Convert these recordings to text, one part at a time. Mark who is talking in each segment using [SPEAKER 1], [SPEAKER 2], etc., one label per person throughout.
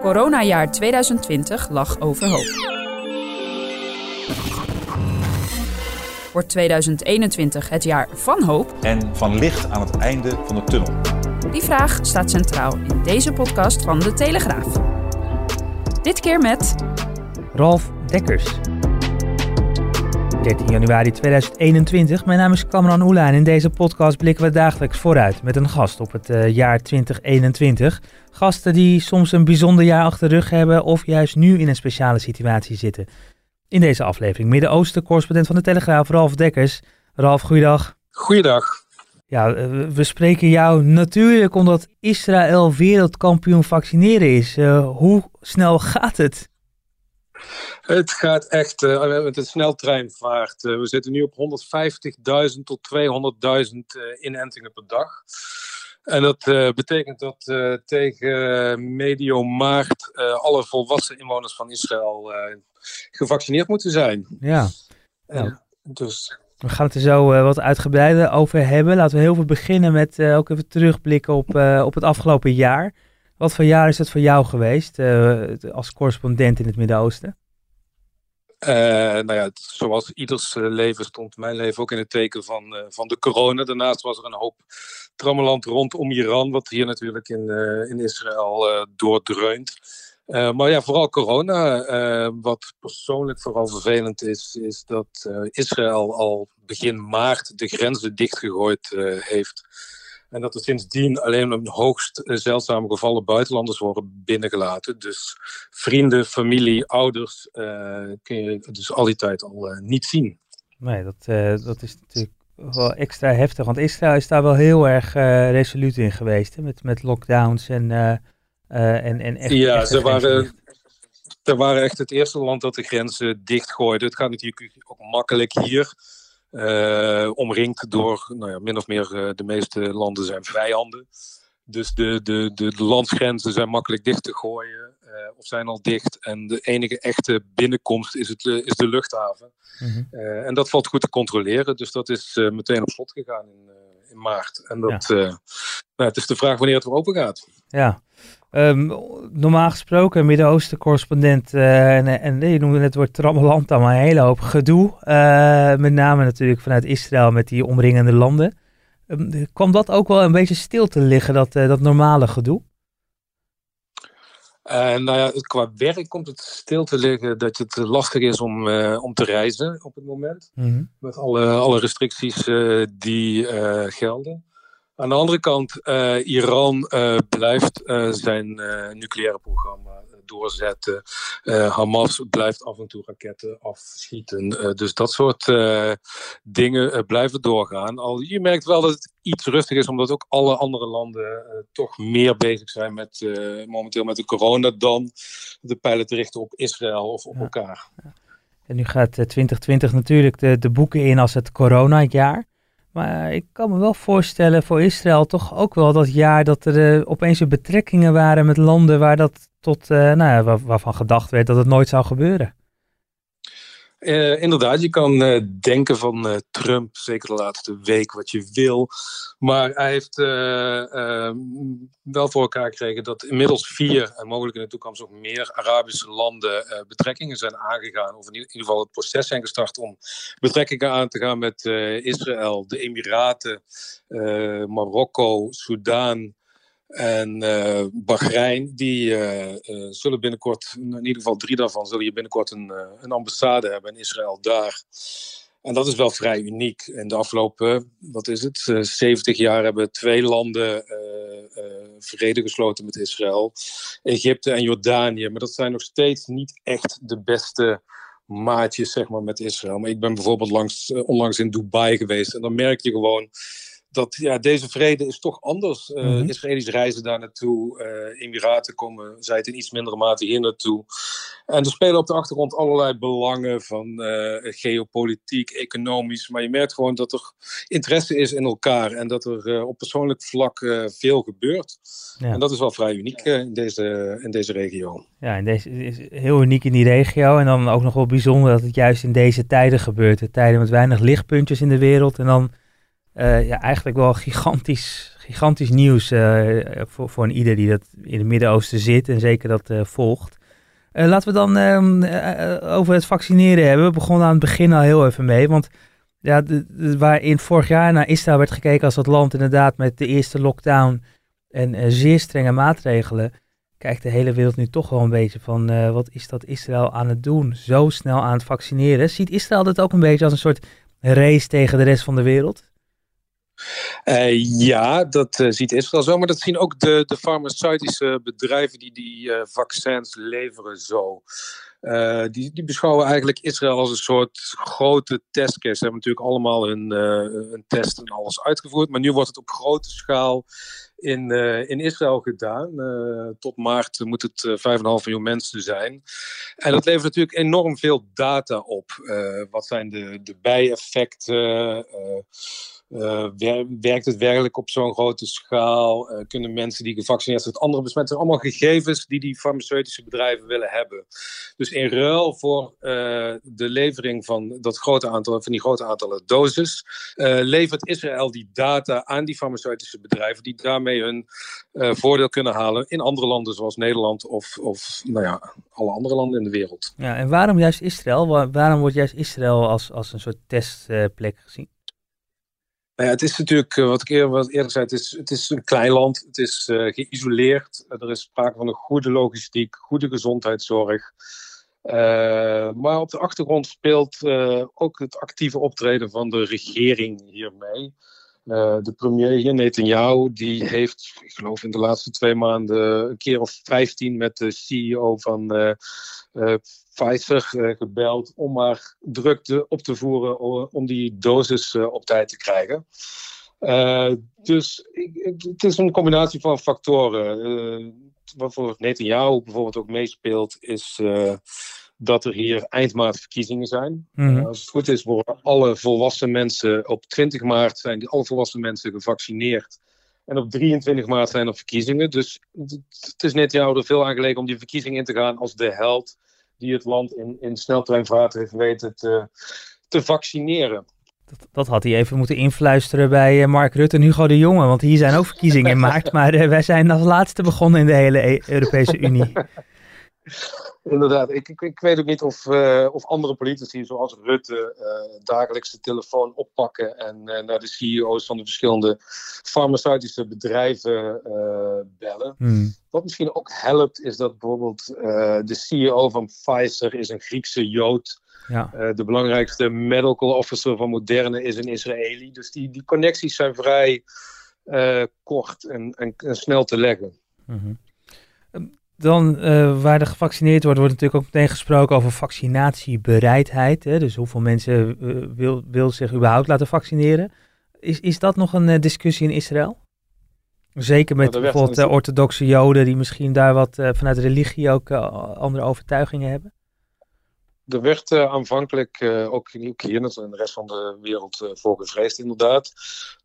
[SPEAKER 1] Coronajaar 2020 lag overhoop. Wordt 2021 het jaar van hoop?
[SPEAKER 2] en van licht aan het einde van de tunnel.
[SPEAKER 1] Die vraag staat centraal in deze podcast van De Telegraaf. Dit keer met
[SPEAKER 3] Ralf Dekkers. 13 januari 2021. Mijn naam is Kamran Oela en in deze podcast blikken we dagelijks vooruit met een gast op het eh, jaar 2021. Gasten die soms een bijzonder jaar achter de rug hebben of juist nu in een speciale situatie zitten. In deze aflevering Midden-Oosten correspondent van de Telegraaf Ralf Dekkers. Ralf, goeiedag.
[SPEAKER 4] Goeiedag.
[SPEAKER 3] Ja, eh, we- we spreken jou natuurlijk omdat Israël wereldkampioen vaccineren is. Eh, hoe snel gaat het?
[SPEAKER 4] Het gaat echt eh, met een sneltreinvaart. Eh, we zitten nu op 150.000 tot 200.000 eh, inentingen per dag. En dat betekent dat tegen medio maart alle volwassen inwoners van Israël gevaccineerd moeten zijn.
[SPEAKER 3] Ja. Ja.
[SPEAKER 4] dus
[SPEAKER 3] We gaan het er zo wat uitgebreider over hebben. Laten we heel veel beginnen met ook even terugblikken op, op het afgelopen jaar. Wat voor jaar is het voor jou geweest eh, als correspondent in het Midden-Oosten?
[SPEAKER 4] Eh, nou ja, zoals ieders eh, leven stond mijn leven ook in het teken van, van de corona. Daarnaast was er een hoop trammeland rondom Iran, wat hier natuurlijk in, in Israël doordreunt. Maar ja, vooral corona. Wat persoonlijk vooral vervelend is, is dat Israël al begin maart de grenzen dichtgegooid heeft. En dat er sindsdien alleen een hoogst eh, zeldzame gevallen buitenlanders worden binnengelaten. Dus vrienden, familie, ouders eh, kun je dus al die tijd al eh, niet zien.
[SPEAKER 3] Nee, dat, dat is natuurlijk wel extra heftig. Want Israël is daar wel heel erg resoluut in geweest. Hè? Met, met lockdowns en, en, en echt.
[SPEAKER 4] ja, ze waren, ze waren echt het eerste land dat de grenzen dichtgooide. Het gaat natuurlijk ook makkelijk hier. Eh, omringd door, nou ja, min of meer eh, de meeste landen zijn vijanden. Dus de, de, de, de landsgrenzen zijn makkelijk dicht te gooien. eh, of zijn al dicht. En de enige echte binnenkomst is, het, is de luchthaven.
[SPEAKER 3] Mhm.
[SPEAKER 4] En dat valt goed te controleren. Dus dat is meteen op slot gegaan in, in maart. En dat, nou, het is de vraag wanneer het weer open gaat.
[SPEAKER 3] Ja. Ehm, normaal gesproken, Midden-Oosten correspondent, eh, en, en je noemde het woord trammeland, allemaal een hele hoop gedoe. Eh, met name natuurlijk vanuit Israël met die omringende landen. Ehm, kwam dat ook wel een beetje stil te liggen, dat, eh, dat normale gedoe?
[SPEAKER 4] Nou ja, qua werk komt het stil te liggen dat het lastig is om, om te reizen op het moment.
[SPEAKER 3] Mhm.
[SPEAKER 4] Met alle, alle restricties die gelden. Aan de andere kant, eh, Iran eh, blijft eh, zijn nucleaire programma doorzetten. Hamas blijft af en toe raketten afschieten. Dus dat soort dingen blijven doorgaan. Al, je merkt wel dat het iets rustig is, omdat ook alle andere landen toch meer bezig zijn met, momenteel met de corona dan de pijlen te richten op Israël of op
[SPEAKER 3] Ja.
[SPEAKER 4] elkaar.
[SPEAKER 3] En nu gaat eh, 2020 natuurlijk de, de boeken in als het coronajaar. Maar ik kan me wel voorstellen voor Israël toch ook wel dat jaar dat er eh, opeens betrekkingen waren met landen waar dat tot, eh, nou waar- waarvan gedacht werd dat het nooit zou gebeuren.
[SPEAKER 4] Eh, inderdaad, je kan eh, denken van eh, Trump, zeker de laatste week, wat je wil. Maar hij heeft wel voor elkaar gekregen dat inmiddels vier en mogelijk in de toekomst ook meer Arabische landen betrekkingen zijn aangegaan. Of in ieder geval het proces zijn gestart om betrekkingen aan te gaan met Israël, de Emiraten, Marokko, Soudaan. En eh Bahrein, die eh, eh, zullen binnenkort, in ieder geval drie daarvan, zullen hier binnenkort een, een ambassade hebben in Israël daar. En dat is wel vrij uniek. In de afgelopen, wat is het, eh, 70 jaar hebben twee landen vrede gesloten met Israël. Egypte en Jordanië. Maar dat zijn nog steeds niet echt de beste maatjes zeg maar, met Israël. Maar ik ben bijvoorbeeld langs, onlangs in Dubai geweest. En dan merk je gewoon dat ja, deze vrede is toch anders. Uh. Israëli's reizen daar naartoe, eh, Emiraten komen, zij het in iets mindere mate hier naartoe. En er spelen op de achtergrond allerlei belangen van eh, geopolitiek, economisch. Maar je merkt gewoon dat er interesse is in elkaar en dat er op persoonlijk vlak veel gebeurt.
[SPEAKER 3] Ja.
[SPEAKER 4] En dat is wel vrij uniek in, deze, in deze regio.
[SPEAKER 3] Ja, en deze is heel uniek in die regio. En dan ook nog wel bijzonder dat het juist in deze tijden gebeurt. De tijden met weinig lichtpuntjes in de wereld. En dan ja, eigenlijk wel gigantisch, gigantisch nieuws eh, voor, voor een ieder die dat in het Midden-Oosten zit en zeker dat eh, volgt. Eh, laten we dan ehm, eh, eh, over het vaccineren hebben. We begonnen aan het begin al heel even mee. Want ja, de, de- waar in vorig jaar naar Israël werd gekeken als dat land inderdaad met de eerste lockdown en eh, zeer strenge maatregelen kijkt de hele wereld nu toch wel een beetje van eh, wat is dat Israël aan het doen? Zo snel aan het vaccineren. Ziet Israël dat ook een beetje als een soort race tegen de rest van de wereld?
[SPEAKER 4] Eh, ja, dat eh, ziet Israël zo, maar dat zien ook de, de farmaceutische bedrijven die die eh, vaccins leveren zo. Die, die beschouwen eigenlijk Israël als een soort grote testcase. Ze hebben natuurlijk allemaal hun, test en alles uitgevoerd, maar nu wordt het op grote schaal in, in Israël gedaan. Eh, tot maart moet het eh, 5,5 miljoen mensen zijn. En dat levert natuurlijk enorm veel data op. Wat zijn de, de bijeffecten? Eh, wer- werkt het werkelijk op zo'n grote schaal? Eh, kunnen mensen die gevaccineerd zijn andere besmetten? Zijn allemaal gegevens die die farmaceutische bedrijven willen hebben. Dus in ruil voor eh, de levering van, dat grote aantal, van die grote aantallen doses, levert Israël die data aan die farmaceutische bedrijven, die daarmee hun voordeel kunnen halen in andere landen zoals Nederland of, of nou ja, alle andere landen in de wereld.
[SPEAKER 3] Ja, en waarom juist Israël? Wa- waarom wordt juist Israël als, als een soort testplek gezien?
[SPEAKER 4] Nou ja, het is natuurlijk, eh, wat ik eerder, wat eerder zei, het is, het is een klein land. Het is eh, geïsoleerd. Eh, er is sprake van een goede logistiek, goede gezondheidszorg. Maar op de achtergrond speelt ook het actieve optreden van de regering hiermee. Eh, de premier Netanyahu, die heeft, ik geloof in de laatste twee maanden, een keer of vijftien met de CEO van eh, eh, Pfizer gebeld om maar druk te, op te voeren om die dosis op tijd te krijgen. Dus het is een combinatie van factoren. Wat voor Netanyahu bijvoorbeeld ook meespeelt, is dat er hier eind maart verkiezingen zijn.
[SPEAKER 3] Mhm.
[SPEAKER 4] Uh, als het goed is, worden alle volwassen mensen op 20 maart zijn die alle volwassen mensen gevaccineerd. En op 23 maart zijn er verkiezingen. Dus het is net jou er veel aan gelegen om die verkiezingen in te gaan als de held die het land in, in sneltreinvaart heeft weten te, te vaccineren.
[SPEAKER 3] Dat, dat had hij even moeten influisteren bij eh, Mark Rutte en Hugo de Jonge. Want hier zijn ook verkiezingen in maart. Maar eh, wij zijn als laatste begonnen in de hele E- Europese Unie.
[SPEAKER 4] Inderdaad, ik, ik, ik weet ook niet of, eh, of andere politici zoals Rutte eh, dagelijks de telefoon oppakken en eh, naar de CEO's van de verschillende farmaceutische bedrijven bellen.
[SPEAKER 3] Hmm.
[SPEAKER 4] Wat misschien ook helpt, is dat bijvoorbeeld de CEO van Pfizer is een Griekse Jood.
[SPEAKER 3] Ja.
[SPEAKER 4] De belangrijkste medical officer van Moderne is een Israëli. Dus die, die connecties zijn vrij kort en, en, en snel te leggen.
[SPEAKER 3] Mhm. Dan, eh, waar er gevaccineerd wordt, wordt natuurlijk ook meteen gesproken over vaccinatiebereidheid. Hè? Dus hoeveel mensen eh, wil, wil zich überhaupt laten vaccineren. Is, is dat nog een eh, discussie in Israël? Zeker met
[SPEAKER 4] Nou, werd
[SPEAKER 3] bijvoorbeeld orthodoxe joden die misschien daar wat vanuit religie ook andere overtuigingen hebben.
[SPEAKER 4] Er werd aanvankelijk, eh, ook, ook hier en de rest van de wereld, eh, voor gevreesd inderdaad.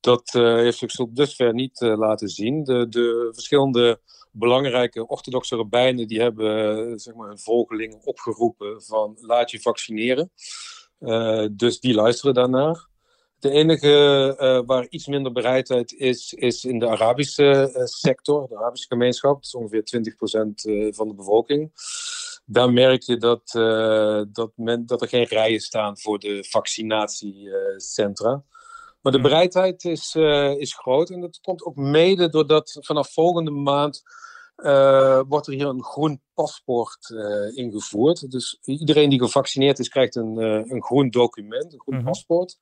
[SPEAKER 4] Dat heeft zich tot dusver niet laten zien. De, de verschillende belangrijke orthodoxe rabbijnen die hebben eh, zeg maar, hun volgelingen opgeroepen van laat je vaccineren. Eh, dus die luisteren daarnaar. De enige eh, waar iets minder bereidheid is, is in de Arabische sector, de Arabische gemeenschap. Dat is ongeveer 20% eh, van de bevolking. Daar merk je dat, dat, men, dat er geen rijen staan voor de vaccinatiecentra. Maar de
[SPEAKER 3] Hmm.
[SPEAKER 4] bereidheid is, eh, is groot. En dat komt ook mede doordat vanaf volgende maand wordt er hier een groen paspoort ingevoerd. Dus iedereen die gevaccineerd is, krijgt een, een groen document, een groen mhm. paspoort.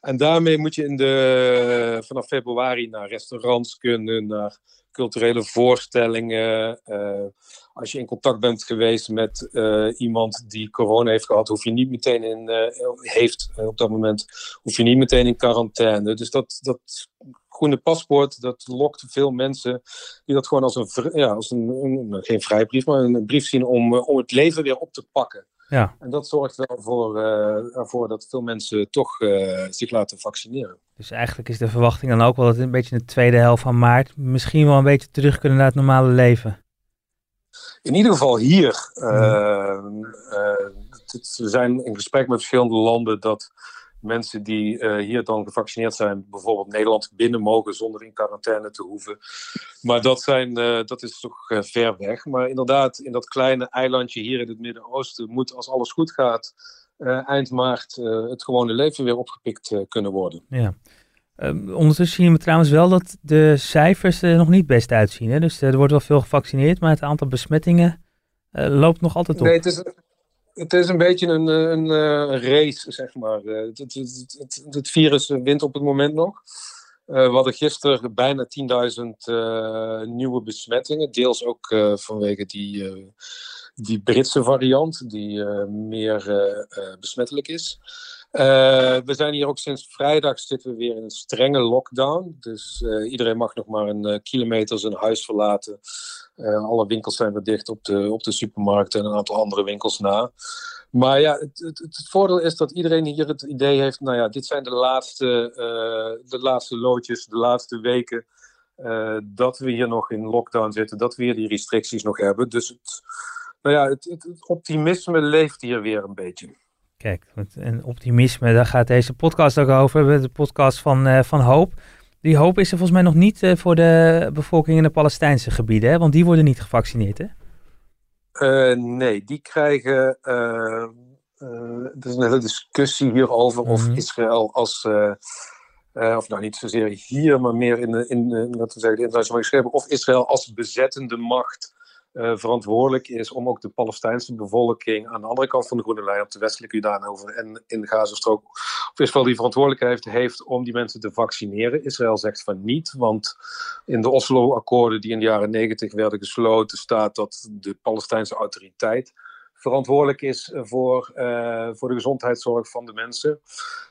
[SPEAKER 4] En daarmee moet je in de, vanaf februari naar restaurants kunnen, naar culturele voorstellingen. Als je in contact bent geweest met iemand die corona heeft gehad, hoef je niet meteen in, heeft op dat moment, hoef je niet meteen in quarantaine. Dus dat, dat groene paspoort, dat lokt veel mensen die dat gewoon als een, ja, als een, een geen vrijbrief, maar een brief zien om, om het leven weer op te pakken. Ja. En dat zorgt wel voor, uh, ervoor dat veel mensen toch uh, zich laten vaccineren.
[SPEAKER 3] Dus eigenlijk is de verwachting dan ook wel dat een beetje in de tweede helft van maart misschien wel een beetje terug kunnen naar het normale leven.
[SPEAKER 4] In ieder geval hier. Uh, we zijn in gesprek met verschillende landen dat mensen die uh, hier dan gevaccineerd zijn, bijvoorbeeld Nederland binnen mogen zonder in quarantaine te hoeven. Maar dat, zijn, uh, dat is toch uh, ver weg. Maar inderdaad, in dat kleine eilandje hier in het Midden-Oosten moet, als alles goed gaat, eind maart het gewone leven weer opgepikt kunnen worden.
[SPEAKER 3] Ja. Um, ondertussen zien we trouwens wel dat de cijfers er nog niet best uitzien. Hè? Dus er wordt wel veel gevaccineerd, maar het aantal besmettingen loopt nog altijd op.
[SPEAKER 4] Nee, het is, het is een beetje een, eh, een, eh, race, zeg maar. Eh, het, het, het, het, virus wint op het moment nog. We hadden gisteren bijna 10.000 uh, nieuwe besmettingen. Deels ook vanwege die, die Britse variant, die meer besmettelijk is. We zijn hier ook sinds vrijdag zitten we weer in een strenge lockdown. Dus iedereen mag nog maar een kilometer zijn huis verlaten. Uh, alle winkels zijn weer dicht op de, op de supermarkten en een aantal andere winkels na. Maar ja, het, het, het, voordeel is dat iedereen hier het idee heeft, nou ja, dit zijn de laatste, uh, de laatste loodjes, de laatste weken uh, dat we hier nog in lockdown zitten, dat we hier die restricties nog hebben. Dus het, nou ja, het, het optimisme leeft hier weer een beetje.
[SPEAKER 3] Kijk, en optimisme, daar gaat deze podcast ook over. De podcast van, van Hoop. Die hoop is er volgens mij nog niet uh, voor de bevolking in de Palestijnse gebieden, hè? want die worden niet gevaccineerd, hè?
[SPEAKER 4] Uh, nee, die krijgen. Er is een hele discussie hierover mm -hmm. of mhm. Israël als. of nou niet zozeer hier, maar meer in, de, in, laten we zeggen, de internationale geschreven. Of Israël als bezettende macht verantwoordelijk is om ook de Palestijnse bevolking aan de andere kant van de Groene Lijn, op de westelijke Jordaanover en in de Gazastrook, of Israël die verantwoordelijkheid heeft om die mensen te vaccineren. Israël zegt van niet, want in de Oslo-akkoorden die in de jaren negentig werden gesloten, staat dat de Palestijnse autoriteit verantwoordelijk is voor, uh, voor de gezondheidszorg van de mensen.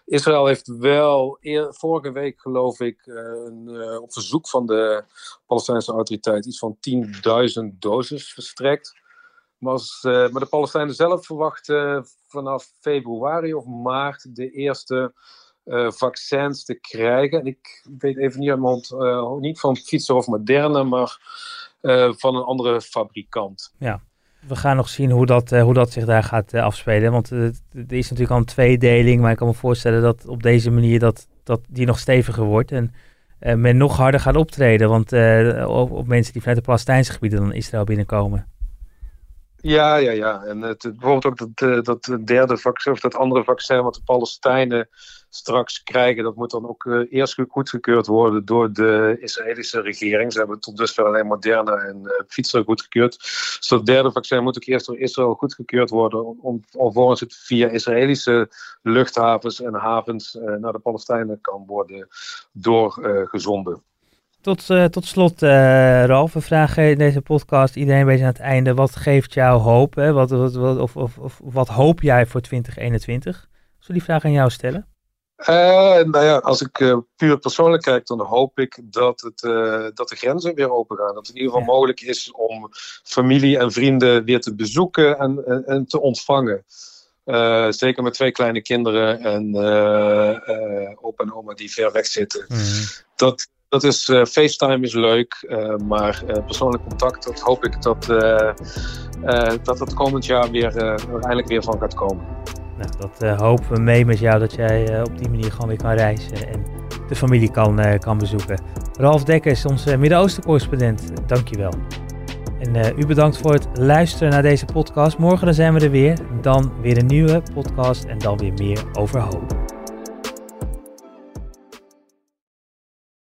[SPEAKER 4] Israël heeft wel vorige week, geloof ik, uh, een, op verzoek van de Palestijnse autoriteit iets van 10.000 doses verstrekt. Maar, maar, de Palestijnen zelf verwachten vanaf februari of maart de eerste vaccins te krijgen. En ik weet even niet, mond, niet van Pfizer of Moderna, maar van een andere fabrikant.
[SPEAKER 3] Ja we gaan nog zien hoe dat, uh, hoe dat zich daar gaat uh, afspelen. Want er is natuurlijk al een tweedeling. Maar ik kan me voorstellen dat op deze manier dat, dat die nog steviger wordt. En men nog harder gaat optreden. Want op, mensen die vanuit de Palestijnse gebieden dan Israël binnenkomen.
[SPEAKER 4] Ja, ja, ja. En het, bijvoorbeeld ook dat, dat derde vaccin, of dat andere vaccin wat de Palestijnen straks krijgen, dat moet dan ook uh, eerst goedgekeurd worden door de Israëlische regering. Ze hebben tot dusver alleen Moderna en uh, Pfizer goedgekeurd. Dus dat derde vaccin moet ook eerst door Israël goedgekeurd worden, om, alvorens het via Israëlische luchthavens en havens naar de Palestijnen kan worden doorgezonden.
[SPEAKER 3] Tot, uh, tot slot, uh, Ralf, we vragen in deze podcast iedereen een beetje aan het einde. Wat geeft jou hoop? Hè? Wat, wat, wat, of, of, of, wat hoop jij voor 2021? Zullen we die vraag aan jou stellen?
[SPEAKER 4] Uh, nou ja, als ik uh, puur persoonlijk kijk, dan hoop ik dat, het, uh, dat de grenzen weer open gaan. Dat het in ieder geval mogelijk is om familie en vrienden weer te bezoeken en, en, en te ontvangen. zeker met twee kleine kinderen en opa en oma die ver weg zitten. Mm. Dat, dat is, FaceTime is leuk, maar persoonlijk contact, dat hoop ik dat, dat het komend jaar weer, eindelijk weer van gaat komen.
[SPEAKER 3] Nou, dat hopen we mee met jou, dat jij op die manier gewoon weer kan reizen en de familie kan, kan bezoeken. Ralf Dekkers, onze Midden-Oosten-correspondent, dankjewel. En u bedankt voor het luisteren naar deze podcast. Morgen dan zijn we er weer. Dan weer een nieuwe podcast en dan weer meer over hoop.